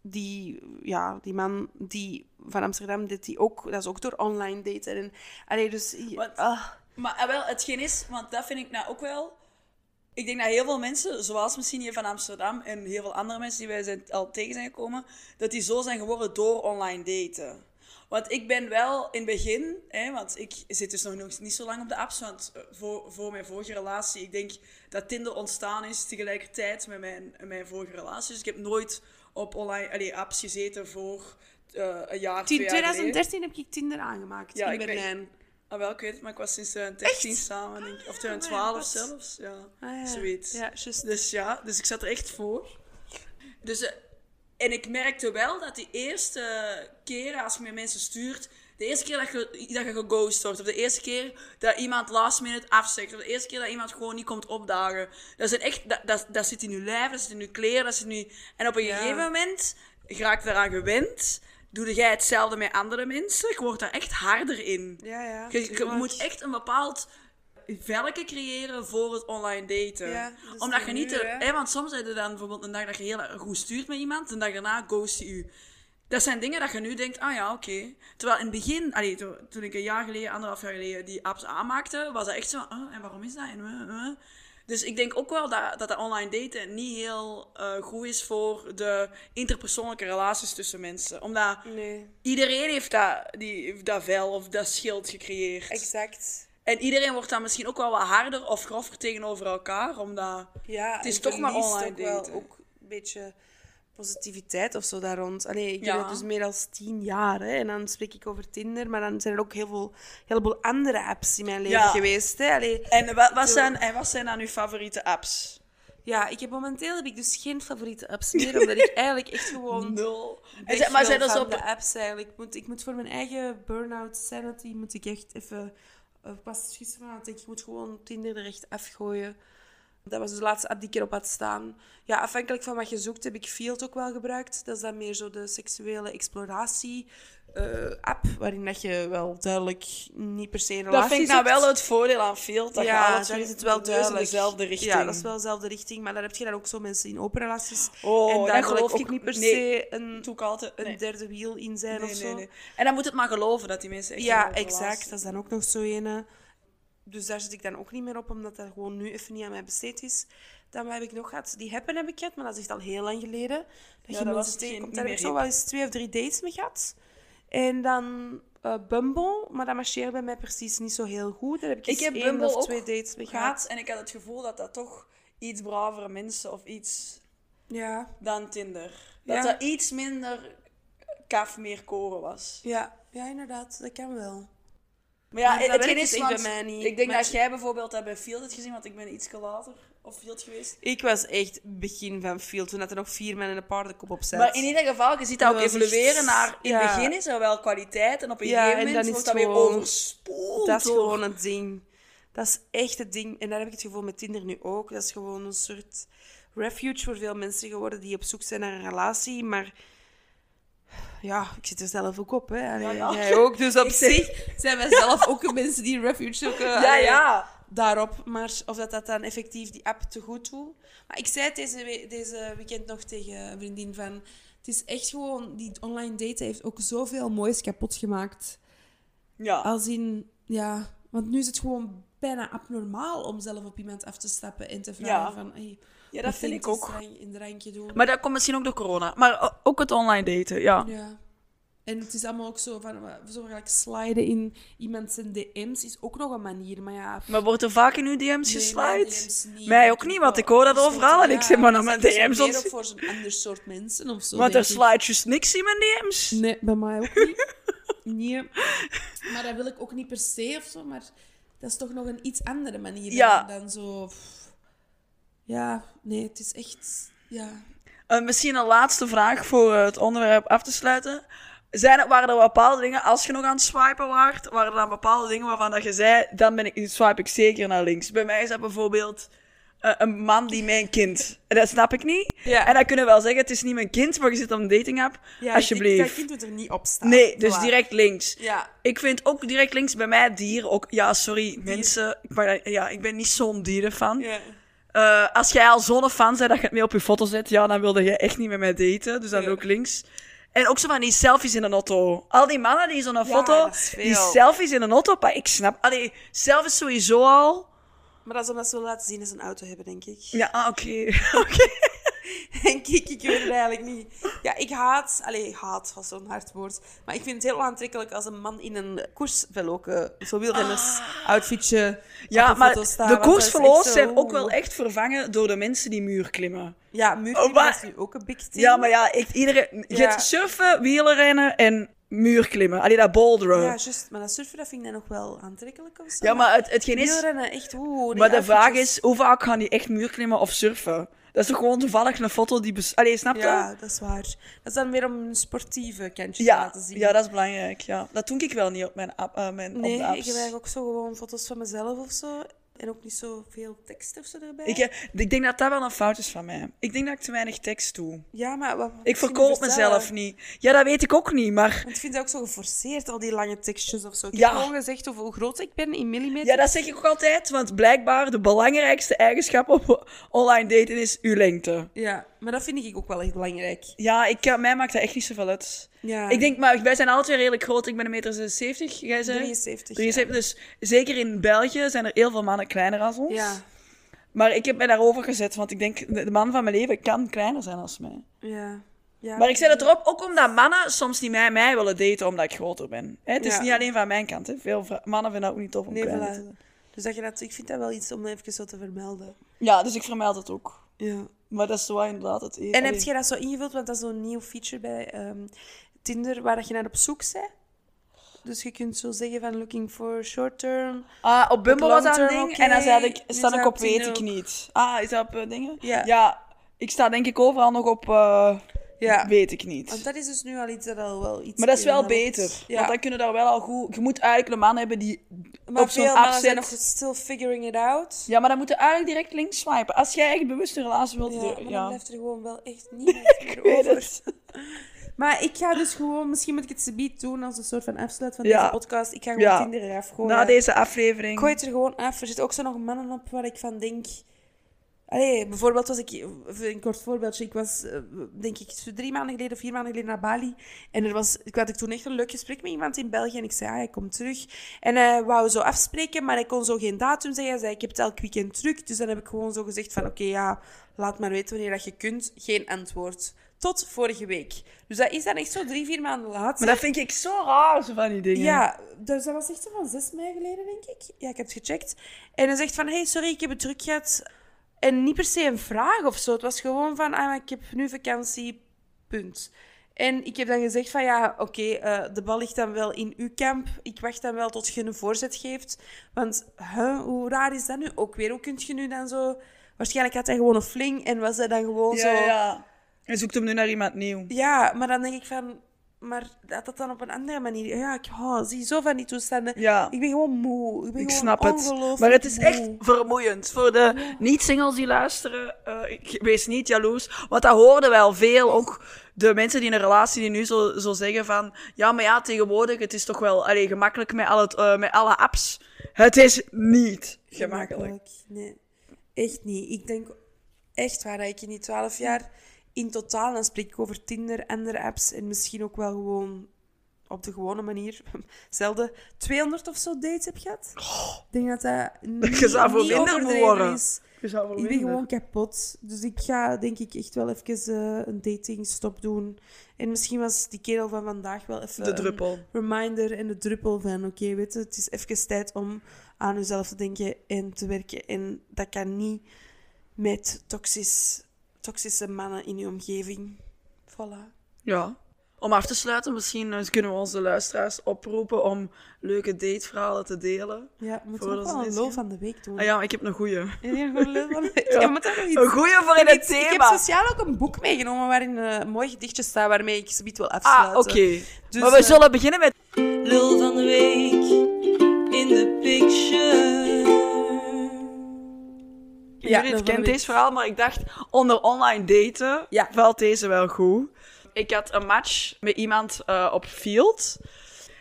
die, ja, die man die van Amsterdam, dit die ook, dat is ook door online daten. En, allee, dus... Want- ah, Maar eh, wel, hetgeen is, want dat vind ik nou ook wel... Ik denk dat heel veel mensen, zoals misschien hier van Amsterdam en heel veel andere mensen die wij zijn, al tegen zijn gekomen, dat die zo zijn geworden door online daten. Want ik ben wel in het begin, hè, want ik zit dus nog nog niet zo lang op de apps, want eh, voor, voor mijn vorige relatie, ik denk dat Tinder ontstaan is tegelijkertijd met mijn, mijn vorige relatie. Dus ik heb nooit op online allee, apps gezeten voor eh, een jaar, geleden. 2013 heb ik Tinder aangemaakt Ja, in ik ben-. Ah, wel, ik weet het, maar ik was sinds 2013 samen, denk ik. Of 2012 wat? zelfs, ja. Ah, ja. Zoiets. Ja. Dus ja, dus ik zat er echt voor. Dus, eh, en ik merkte wel dat die eerste keer als je met mensen stuurt, de eerste keer dat je, dat je geghost wordt, of de eerste keer dat iemand last minute afzegt, of de eerste keer dat iemand gewoon niet komt opdagen, dat, zijn echt, dat, dat, dat zit in je lijf, dat zit in je kleren, dat zit in je... En op een Ja. gegeven moment raak je eraan gewend, doe jij hetzelfde met andere mensen, je wordt daar echt harder in. Ja, ja. Je, moet echt een bepaald velken creëren voor het online daten. Ja, is Omdat je niet... er- hè? want soms heb je dan bijvoorbeeld een dag dat je heel goed stuurt met iemand, en de dag daarna ghost je u. Dat zijn dingen dat je nu denkt, ah ja, oké. Terwijl in het begin, allee, to- toen ik een jaar geleden, anderhalf jaar geleden, die apps aanmaakte, was dat echt zo, ah, en waarom is dat? En. Dus ik denk ook wel dat dat, dat online daten niet heel eh, goed is voor de interpersoonlijke relaties tussen mensen. Omdat Nee, iedereen heeft dat, die, heeft dat vel of dat schild gecreëerd. exact. En iedereen wordt dan misschien ook wel wat harder of grover tegenover elkaar, omdat... Ja, Het is toch maar online ook wel daten. ook een beetje positiviteit of zo daar rond. Allee, ik Ja. heb het dus meer dan tien jaar. Hè, en dan spreek ik over Tinder, maar dan zijn er ook heel veel, heleboel andere apps in mijn leven Ja. geweest. Hè. Allee, En wat, wat, zijn, en wat zijn dan uw favoriete apps? ja, ik heb momenteel heb ik dus geen favoriete apps meer, omdat ik eigenlijk echt gewoon... Nul. En maar zijn van zo... de apps eigenlijk. Ik moet, ik moet voor mijn eigen burn-out sanity moet ik echt even... Ik was gisteren aan het denken, ik moet gewoon Tinder er echt afgooien. Dat was dus de laatste app die ik erop had staan. Ja, afhankelijk van wat je zoekt heb ik Field ook wel gebruikt. Dat is dan meer zo de seksuele exploratie eh, app, waarin dat je wel duidelijk niet per se een relatie Dat vind ik nou wel het voordeel aan Field. Dat ja, dan is het wel duidelijk. dezelfde richting. Ja, dat is wel dezelfde richting. Maar dan heb je dan ook zo mensen in open relaties. Oh, en daar geloof ik ook niet per nee. se een, altijd. een derde wiel in zijn Nee, of zo. En dan moet het maar geloven dat die mensen echt Ja, exact. Dat is dan ook nog zo ene. Dus daar zit ik dan ook niet meer op, omdat dat gewoon nu even niet aan mij besteed is. Dan wat heb ik nog gehad? Die Happen heb ik gehad, maar dat is echt al heel lang geleden. Dat Ja, je dat was tegenkomt. Daar heb ik zo wel eens twee of drie dates mee gehad. En dan eh, Bumble, maar dat marcheert bij mij precies niet zo heel goed. Daar heb ik, heb één Bumble of twee dates mee gehad. gehad. En ik had het gevoel dat dat toch iets bravere mensen of iets Ja, dan Tinder. Dat Ja. dat iets minder kaf, meer koren was. ja, ja, inderdaad. Dat kan wel. Maar ja, Maar het dus is, bij mij niet. ik denk Maar- dat jij bijvoorbeeld dat bij Field hebt gezien, want ik ben iets later op Field geweest. Ik was echt begin van Field, toen dat er nog vier man en een paardenkop op zat. Maar in ieder geval, je ziet dat ook Dat evolueren echt- naar... In ja. het begin is er wel kwaliteit en op een Ja, gegeven en moment wordt het dat weer overspoeld Dat is door- gewoon het ding. Dat is echt het ding. En daar heb ik het gevoel met Tinder nu ook. Dat is gewoon een soort refuge voor veel mensen geworden die op zoek zijn naar een relatie. Maar ja, ik zit er zelf ook op. Hè. Allee, Ja, ja. Jij ook. Dus op zich zijn wij zelf ook mensen die refuge zoeken. Ja, ja. Daarop. Maar of dat, dat dan effectief die app te goed doet. Maar ik zei het deze, we- deze weekend nog tegen een vriendin van... Het is echt gewoon... Die online daten heeft ook zoveel moois kapot gemaakt. Ja. Als in, ja, want nu is het gewoon bijna abnormaal om zelf op iemand af te stappen en te vragen Ja. van, hey, Ja, dat vind ik ook. drankje doen. Maar dat komt misschien ook door corona. Maar ook het online daten, ja. Ja. En het is allemaal ook zo van, zo gelijk sliden in iemand zijn DM's is ook nog een manier, maar ja... Maar wordt er vaak in uw DM's nee, geslide? Mij ook niet, want ik hoor dat overal en ik zeg maar naar mijn DM's voor zo'n ander soort mensen of zo, Want er slide just niks in mijn DM's. Nee, bij mij ook niet. nee. Maar dat wil ik ook niet per se of zo, maar dat is toch nog een iets andere manier Ja. dan, dan zo... Ja, nee, het is echt... Ja. Eh, misschien een laatste vraag voor eh, het onderwerp af te sluiten. Zijn er, waren er bepaalde dingen, als je nog aan het swipen waart, waren er dan bepaalde dingen waarvan dat je zei, dan ben ik, swipe ik zeker naar links. Bij mij is dat bijvoorbeeld eh, een man die mijn kind. En dat snap ik niet. Ja. En dan kunnen we wel zeggen, het is niet mijn kind, maar je zit op een dating app. ja Alsjeblieft. Dat kind moet er niet op staan. Nee, dus direct links. Ja. Ik vind ook direct links bij mij dier ook. Ja, sorry, mensen. Maar ja, ik ben niet zo'n dierenfan. Ja. Eh, als jij al zo'n fan bent dat je het mee op je foto zet, ja, dan wilde je echt niet met mij daten. Dus dan Ja. ook links. En ook zo van die selfies in een auto. Al die mannen die zo'n foto, is die selfies in een auto, maar ik snap. Allee, selfies sowieso al. Maar dat is omdat ze willen laten zien dat ze een auto hebben, denk ik. Ja, ah, oké. Oké. denk ik. Ik weet het eigenlijk niet. Ja, ik haat... Allee, haat was zo'n hard woord. Maar ik vind het heel aantrekkelijk als een man in een koersvel ook... eh, zo wielrenners outfitje Ja, op een maar de koersverloos zijn ook wel echt vervangen door de mensen die muur klimmen. Ja, muurklimmen Oh, maar- is nu ook een big thing. Ja, maar ja, echt iedereen... Je Ja. hebt surfen, wielrennen en muurklimmen. Allee, dat boulderen. Ja, Ja, juist. Maar dat surfen, dat vind ik dan nog wel aantrekkelijk of zo. maar het, hetgeen is... Echt... Oeh, Maar de vraag is, hoe vaak gaan die echt muurklimmen of surfen? Dat is toch gewoon toevallig een foto die... Bes Allee, snap je? Ja, dat is waar. Dat is dan weer om een sportieve kantje te Ja, laten zien. ja, dat is belangrijk. Ja. Dat doe ik wel niet op mijn, app, eh, mijn Nee, op de apps. ik heb eigenlijk ook zo gewoon foto's van mezelf of zo. En ook niet zoveel tekst of zo erbij. Ik, eh, ik denk dat dat wel een fout is van mij. Ik denk dat ik te weinig tekst doe. Ja, maar... Wat, wat Ik verkoop mezelf niet. Ja, dat weet ik ook niet, maar... Want ik vind dat ook zo geforceerd, al die lange tekstjes of zo. Ik Ja. heb gewoon gezegd hoeveel groot ik ben in millimeter. Ja, dat zeg ik ook altijd, want blijkbaar de belangrijkste eigenschap op online daten is uw lengte. Ja, maar dat vind ik ook wel echt belangrijk. Ja, ik, eh, mij maakt dat echt niet zoveel uit. Ja. Ik denk, maar wij zijn alle twee redelijk groot. Ik ben een meter 76, jij zei? 73. 73, dus zeker in België zijn er heel veel mannen kleiner dan ons. Ja. Maar ik heb mij daarover gezet, want ik denk, de de man van mijn leven kan kleiner zijn als mij. Ja. ja. Maar ik zet het erop, ook omdat mannen soms niet mij, mij willen daten omdat ik groter ben. Hè, het is Ja. niet alleen van mijn kant. Hè. Veel vrou- mannen vinden dat ook niet tof om Nee, kleiner voilà. te zijn. Dus dat je dat, ik vind dat wel iets om even zo te vermelden. Ja, dus ik vermeld het ook. Ja. Maar dat is wel inderdaad het En Allee. heb je dat zo ingevuld? Want dat is zo'n nieuw feature bij ehm, Tinder waar dat je naar op zoek bent. Dus je kunt zo zeggen van looking for short term. Ah, op Bumble was dat een ding. En dan zei ik, sta ik op weet ik niet. Ah, is dat op eh, dingen? Ja. ik sta denk ik overal nog op eh, Ja. weet ik niet. Want dat is dus nu al iets dat al wel iets Maar dat is wel beter. Ja. Want dan kunnen daar wel al goed... Je moet eigenlijk een man hebben die maar op zo'n app zijn nog still figuring it out. Ja, maar dan moet je eigenlijk direct links swipen. Als jij echt bewust een relatie wilt... Ja, maar dan ja. blijft er gewoon wel echt niemand meer Ik weet over. het. Maar ik ga dus gewoon, misschien moet ik het subiet doen als een soort van afsluit van Ja. deze podcast. Ik ga gewoon Ja. Tinder eraf gooien. Na deze aflevering... Ik gooi het er gewoon af. Er zitten ook zo nog mannen op waar ik van denk... Allee, bijvoorbeeld was ik... Een kort voorbeeldje. Ik was, eh, denk ik, zo drie maanden geleden, vier maanden geleden naar Bali. En er was, ik had ik toen echt een leuk gesprek met iemand in België. En ik zei, ah, hij komt terug. En hij wou zo afspreken, maar hij kon zo geen datum zeggen. Hij zei, ik heb het elk weekend druk. Dus dan heb ik gewoon zo gezegd van, oké, ja, laat maar weten wanneer dat je kunt. Geen antwoord. Tot vorige week. Dus dat is dan echt zo drie, vier maanden later. Maar dat vind ik zo raar, zo van die dingen. Ja, dus dat was echt zo van 6 mei geleden, denk ik. Ja, ik heb het gecheckt. En hij zegt van, hey, sorry, ik heb het druk gehad. En niet per se een vraag of zo. Het was gewoon van, ah, ik heb nu vakantie, punt. En ik heb dan gezegd van, ja, oké, eh, de bal ligt dan wel in uw kamp. Ik wacht dan wel tot je een voorzet geeft. Want, huh, hoe raar is dat nu ook weer? Hoe kun je nu dan zo... Waarschijnlijk had hij gewoon een fling en was hij dan gewoon zo... ja, ja. En zoekt hem nu naar iemand nieuw. Ja, maar dan denk ik van... Maar dat dat dan op een andere manier... Ja, ik oh, zie zo van die toestanden. Ja. Ik ben gewoon moe. Ik, ben Ik gewoon snap het. Maar het is moe. echt vermoeiend. Voor de niet-singles die luisteren, eh, ik- wees niet jaloers. Want dat hoorden wel veel. Ook de mensen die in een relatie die nu zo, zo zeggen van... Ja, maar ja, tegenwoordig, het is toch wel allee, gemakkelijk met, al het, eh, met alle apps. Het is niet gemakkelijk. Nee, echt niet. Ik denk echt waar dat ik in die twaalf jaar in totaal, dan spreek ik over Tinder, andere apps en misschien ook wel gewoon op de gewone manier, zelden 200 of zo dates heb gehad. Ik denk dat dat niet, Je zou voor niet minder overdreven worden. is. Je zou Ik ben gewoon kapot. Dus ik ga denk ik echt wel even eh, een datingstop doen. En misschien was die kerel van vandaag wel even De een druppel. reminder en de druppel van oké, weet je, het is even tijd om aan jezelf te denken en te werken. En dat kan niet met toxisch, toxische mannen in je omgeving. Voilà. Ja. Om af te sluiten, misschien eh, kunnen we onze luisteraars oproepen om leuke dateverhalen te delen. Ja, we moeten Voordat ook wel ze een dit lul van de week doen. Ah ja, maar ik heb een goeie. Ja, een lul van de week. Ja. Je moet daar nog iets... Een goeie voor in het Ik heb thema. sociaal ook een boek meegenomen waarin eh, een mooi gedichtje staat waarmee ik zoiets wil afsluiten. Ah, oké. Dus, maar we eh, zullen beginnen met... Lul van de week in the picture. Van kent de deze verhaal, maar ik dacht, onder online daten valt deze wel goed. Ik had een match met iemand eh, op Field.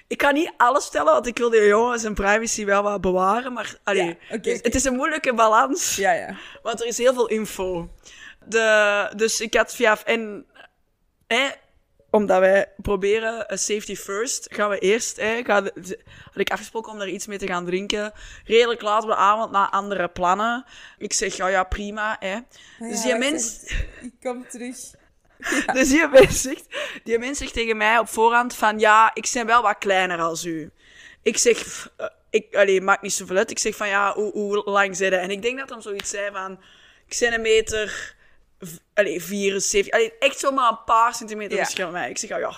Ik kan niet alles vertellen, want ik wil die jongen zijn privacy wel wat bewaren. Maar allee, Ja, het is een moeilijke balans. Ja, ja. Want er is heel veel info. De, dus ik had via... En, hè, omdat wij proberen safety first, gaan we eerst, hè, ga de- had ik afgesproken om daar iets mee te gaan drinken. Redelijk laat op de avond, na andere plannen. Ik zeg, ja, ja, prima, hè. dus die mens... Ik kom terug. Dus die mens, zegt, die mens zegt tegen mij op voorhand van... Ja, ik ben wel wat kleiner als u. Ik zeg... eh, Ik, allee, maakt niet zoveel uit. Ik zeg van, ja, hoe, hoe lang zijn En ik denk dat hem zoiets zei van... Ik ben een meter... Allee, 74. Allee, echt zomaar een paar centimeter Ja. verschil met mij. Ik zeg, ja, ja,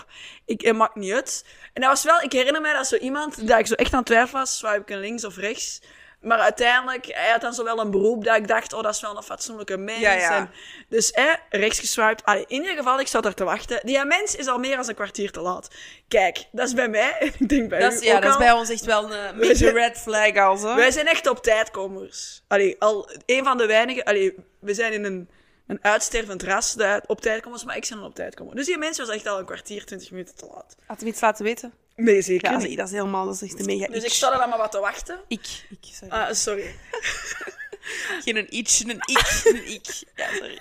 ik, het maakt niet uit. En dat was wel... Ik herinner mij dat zo iemand... Dat ik zo echt aan het twijfelen was. Swipe ik een links of rechts? Maar uiteindelijk, hij had dan zo wel een beroep dat ik dacht, oh, dat is wel een fatsoenlijke mens. Ja, ja. En dus hè, rechts geswiped. Allee, in ieder geval, ik zat er te wachten. Die mens is al meer dan een kwartier te laat. Kijk, dat is bij mij. Ik denk bij Dat is, ja, dat is bij ons echt wel een major zijn- red flag al zo. Wij zijn echt op tijdkomers. Allee, al een van de weinigen... Allee, we zijn in een, een uitstervend ras dat op tijd komt, maar ik dan op tijd komen. Dus die mens was echt al een kwartier, twintig minuten te laat. Had hem iets laten weten? Nee, zeker Ja, niet. dat is helemaal, dat is echt een mega Dus ik sta er dan maar wat te wachten. Ik, ik, sorry. Ah, sorry. Geen een itch, een ik, een ik. Ja, sorry.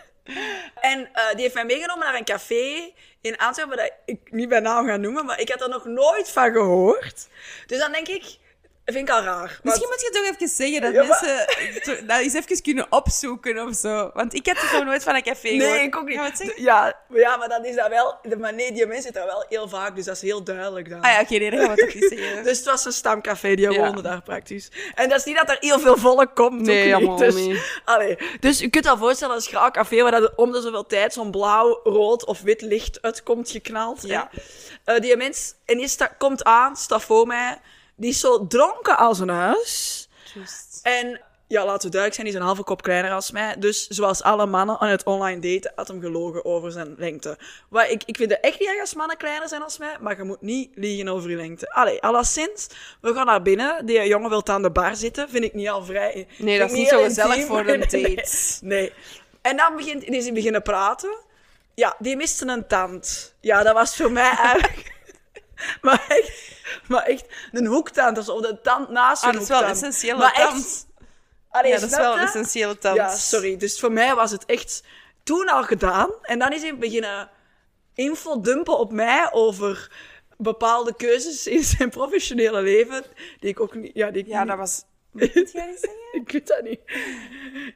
En eh, die heeft mij meegenomen naar een café in Antwerpen dat ik niet bij naam ga noemen, maar ik had er nog nooit van gehoord. Dus dan denk ik, dat vind ik al raar. Misschien moet je toch even zeggen dat Ja, mensen dat eens even kunnen opzoeken of zo. Want ik heb er nog nooit van een café gehoord. Nee, ik ook niet. Het zeggen? Ja, maar ja, maar dat is dat wel. Maar nee, die mensen zitten daar wel heel vaak, dus dat is heel duidelijk dan. Ah ja, oké, nee, dat gaan we toch niet zeggen. Dus het was een stamcafé, die Ja. woonde daar praktisch. En dat is niet dat er heel veel volk komt. Nee, allemaal dus, niet. Allee, dus je kunt je voorstellen, als graag café waar dat om de zoveel tijd zo'n blauw, rood of wit licht uitkomt geknald. Ja. Eh, die mens, en die komt aan, staat voor mij, die is zo dronken als een huis. Juist. En ja, laten we duidelijk zijn, die is een halve kop kleiner als mij. Dus zoals alle mannen aan het online daten, had hem gelogen over zijn lengte. Wat ik, ik vind het echt niet erg als mannen kleiner zijn als mij, maar je moet niet liegen over je lengte. Allee, alleszins, we gaan naar binnen. Die jongen wil aan de bar zitten, vind ik niet al vrij. Nee, dat is niet zo gezellig voor een nee, date. Nee. En dan begint, is hij beginnen praten. Ja, die miste een tand. Ja, dat was voor mij eigenlijk... Maar echt, maar echt een hoektand, of zo, of de tand naast Ah, een dat is wel een essentiële Maar echt, tand. Allee, Ja, dat is wel een je? essentiële tand. Ja, sorry. Dus voor mij was het echt toen al gedaan. En dan is hij beginnen info dumpen op mij over bepaalde keuzes in zijn professionele leven. Die ik ook niet... Ja, die ik Ja, niet- dat was... Moet jij niet zeggen? Ik weet dat niet.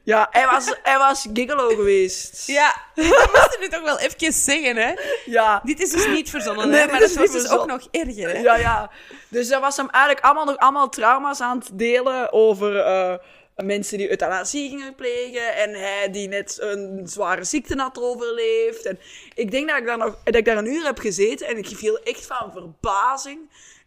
Ja, hij was, hij was gigolo geweest. Ja, dat moest je nu toch wel even zeggen, hè? Ja. Dit is dus niet verzonnen, Nee, hè? Maar is dat was niet dus ook nog erger, hè? Ja, ja. Dus dat was hem eigenlijk allemaal nog allemaal trauma's aan het delen over eh, mensen die euthanasie gingen plegen en hij die net een zware ziekte had overleefd. En ik denk dat ik daar nog dat ik daar een uur heb gezeten en ik viel echt van verbazing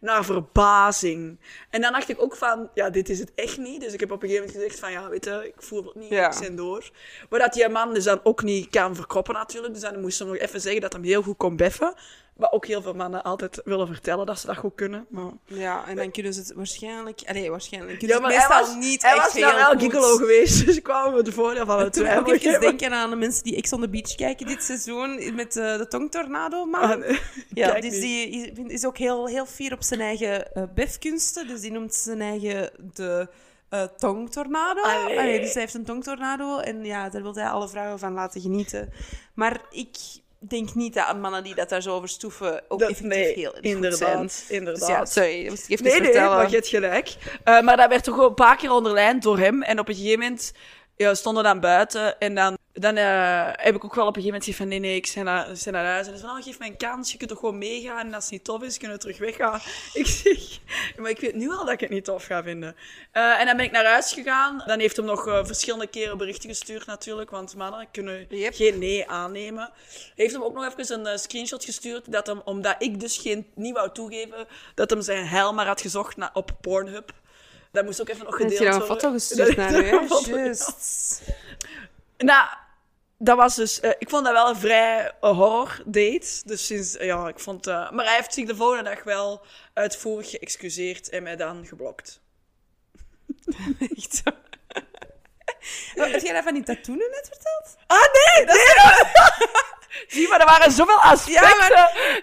naar verbazing. En dan dacht ik ook van, ja, dit is het echt niet. Dus ik heb op een gegeven moment gezegd van, ja, weet je, ik voel het niet, Ja. ik door. Maar dat die man dus dan ook niet kan verkoppen natuurlijk. Dus dan moest ze nog even zeggen dat hem heel goed kon beffen. Wat ook heel veel mannen altijd willen vertellen dat ze dat goed kunnen. Maar... Ja, en dan kunnen ze het waarschijnlijk... Allee, waarschijnlijk kunnen Ja, ze maar het meestal was, niet hij echt was heel wel gigolo geweest, dus ik kwam met het voordeel van het twijfel. even geven. denken aan de mensen die Ex on the Beach kijken dit seizoen met eh, de tongtornado, man. Ah, nee. Ja, dus niet. die is- ook heel, heel fier op zijn eigen eh, befkunsten. Dus die noemt zijn eigen de eh, tongtornado. Allee. Allee, dus hij heeft een tongtornado en ja, daar wil hij alle vrouwen van laten genieten. Maar ik denk niet dat mannen die dat daar zo over stoeven ook Dat- effectief nee, heel inderdaad, zijn. inderdaad. Dus ja, sorry, moest ik even Nee, nee, vertellen. maar je hebt gelijk. Eh, maar dat werd toch wel een paar keer onderlijnd door hem. En op een gegeven moment ja, stonden we dan buiten. En dan, dan eh, heb ik ook wel op een gegeven moment gezegd van... Nee, nee, ik ben naar, huis. En zei van, oh, geef mij een kans. Je kunt toch gewoon meegaan. En als het niet tof is, kunnen we terug weggaan. Ik zeg... Maar ik weet nu al dat ik het niet tof ga vinden. Eh, en dan ben ik naar huis gegaan. Dan heeft hem nog eh, verschillende keren berichten gestuurd natuurlijk. Want mannen kunnen Yep. geen nee aannemen. Heeft hem ook nog even een screenshot gestuurd. Dat hem, omdat ik dus geen, niet wou toegeven... Dat hem zijn heil maar had gezocht op Pornhub. Dat moest ook even nog Heb gedeeld je nou een worden. foto gestuurd naar een. Juist. Nou, dat was dus... eh, ik vond dat wel een vrij eh, horror date. Dus sinds... eh, ja, ik vond... maar hij heeft zich de volgende dag wel uitvoerig geëxcuseerd en mij dan geblokt. Echt zo. Oh, Heb jij dat van die tattooen net verteld? Ah, nee! nee Zie, maar er waren zoveel aspecten.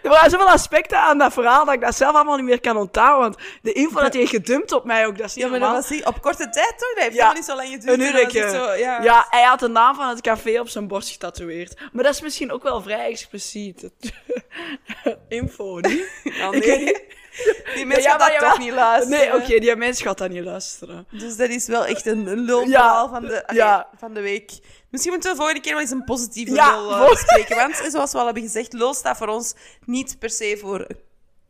Er waren zoveel aspecten aan dat verhaal dat ik dat zelf allemaal niet meer kan onthouden. Want de info dat hij gedumpt op mij ook, dat is niet Ja, maar dat normaal. was niet op korte tijd toch? Dat heeft Ja. helemaal niet zo lang geduurd. Een En dat was uurtje. Zo, ja. Ja, hij had de naam van het café op zijn borst getatoeëerd. Maar dat is misschien ook wel vrij expliciet. Info, niet? Ja, nee. Die mensen Ja, gaan maar dat jawel. toch niet luisteren. Nee, oké, die mens gaat dat niet luisteren. Dus dat is wel echt een, lulverhaal van, de, ja. van de week. Misschien moeten we de volgende keer wel eens een positieve Ja, eh, bespreken. Want zoals we al hebben gezegd, lul staat voor ons niet per se voor een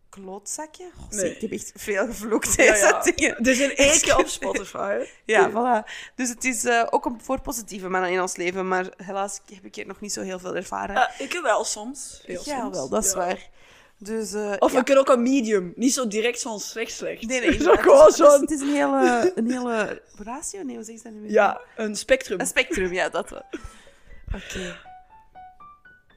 klootzakje. Oh, Nee. Ik heb echt veel gevloekt Ja, deze ja. dingen. Een eekje op Spotify. Ja, voilà. Dus het is eh, ook een, voor positieve mannen in ons leven. Maar helaas heb ik hier nog niet zo heel veel ervaren. Eh, ik wel soms. Heel ja, soms. wel, dat is waar. Dus, eh, Of ja. we kunnen ook een medium. Niet zo direct zo'n slecht slecht. Nee, nee, Zo gewoon Het is- zo'n... Het is een hele, een hele ratio. Nee, hoe zeg je dat nu weer? Ja, een spectrum. Een spectrum, ja, dat wel. Oké.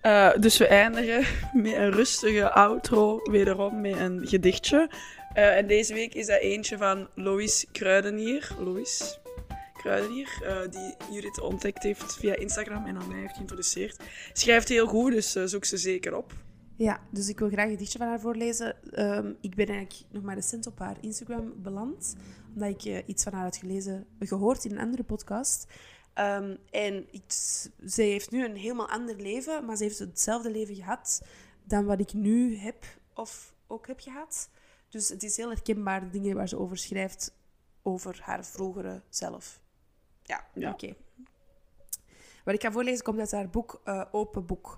Eh, dus we eindigen met een rustige outro, wederom met een gedichtje. Eh, en deze week is dat eentje van Lois Kruidenier. Lois Kruidenier, die Judith ontdekt heeft via Instagram en aan mij heeft geïntroduceerd. Schrijft heel goed, dus zoek ze zeker op. Ja, dus ik wil graag een gedichtje van haar voorlezen. Ehm, ik ben eigenlijk nog maar recent op haar Instagram beland, omdat ik eh, iets van haar had gelezen, gehoord in een andere podcast. Ehm, en ik, ze heeft nu een helemaal ander leven, maar ze heeft hetzelfde leven gehad dan wat ik nu heb of ook heb gehad. Dus het is heel herkenbaar, de dingen waar ze over schrijft, over haar vroegere zelf. Ja, Ja. oké. Wat ik ga voorlezen komt uit haar boek eh, Open Boek.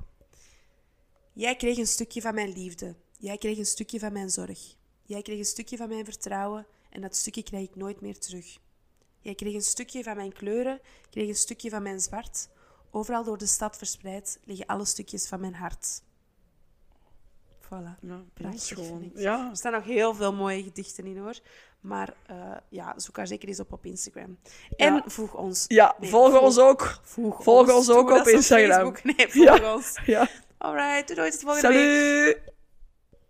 Jij kreeg een stukje van mijn liefde. Jij kreeg een stukje van mijn zorg. Jij kreeg een stukje van mijn vertrouwen en dat stukje krijg ik nooit meer terug. Jij kreeg een stukje van mijn kleuren, kreeg een stukje van mijn zwart. Overal door de stad verspreid liggen alle stukjes van mijn hart. Voilà. Ja, Prachtig, schoon. Ja, Er staan nog heel veel mooie gedichten in hoor. Maar eh, ja, zoek haar zeker eens op op Instagram. En Ja. voeg ons. ja Nee, volg volg- ons ook. Voeg Volg ons ook op Instagram. Facebook. Nee, volg ons. Ja. Alright, doei tot de volgende week. Salut!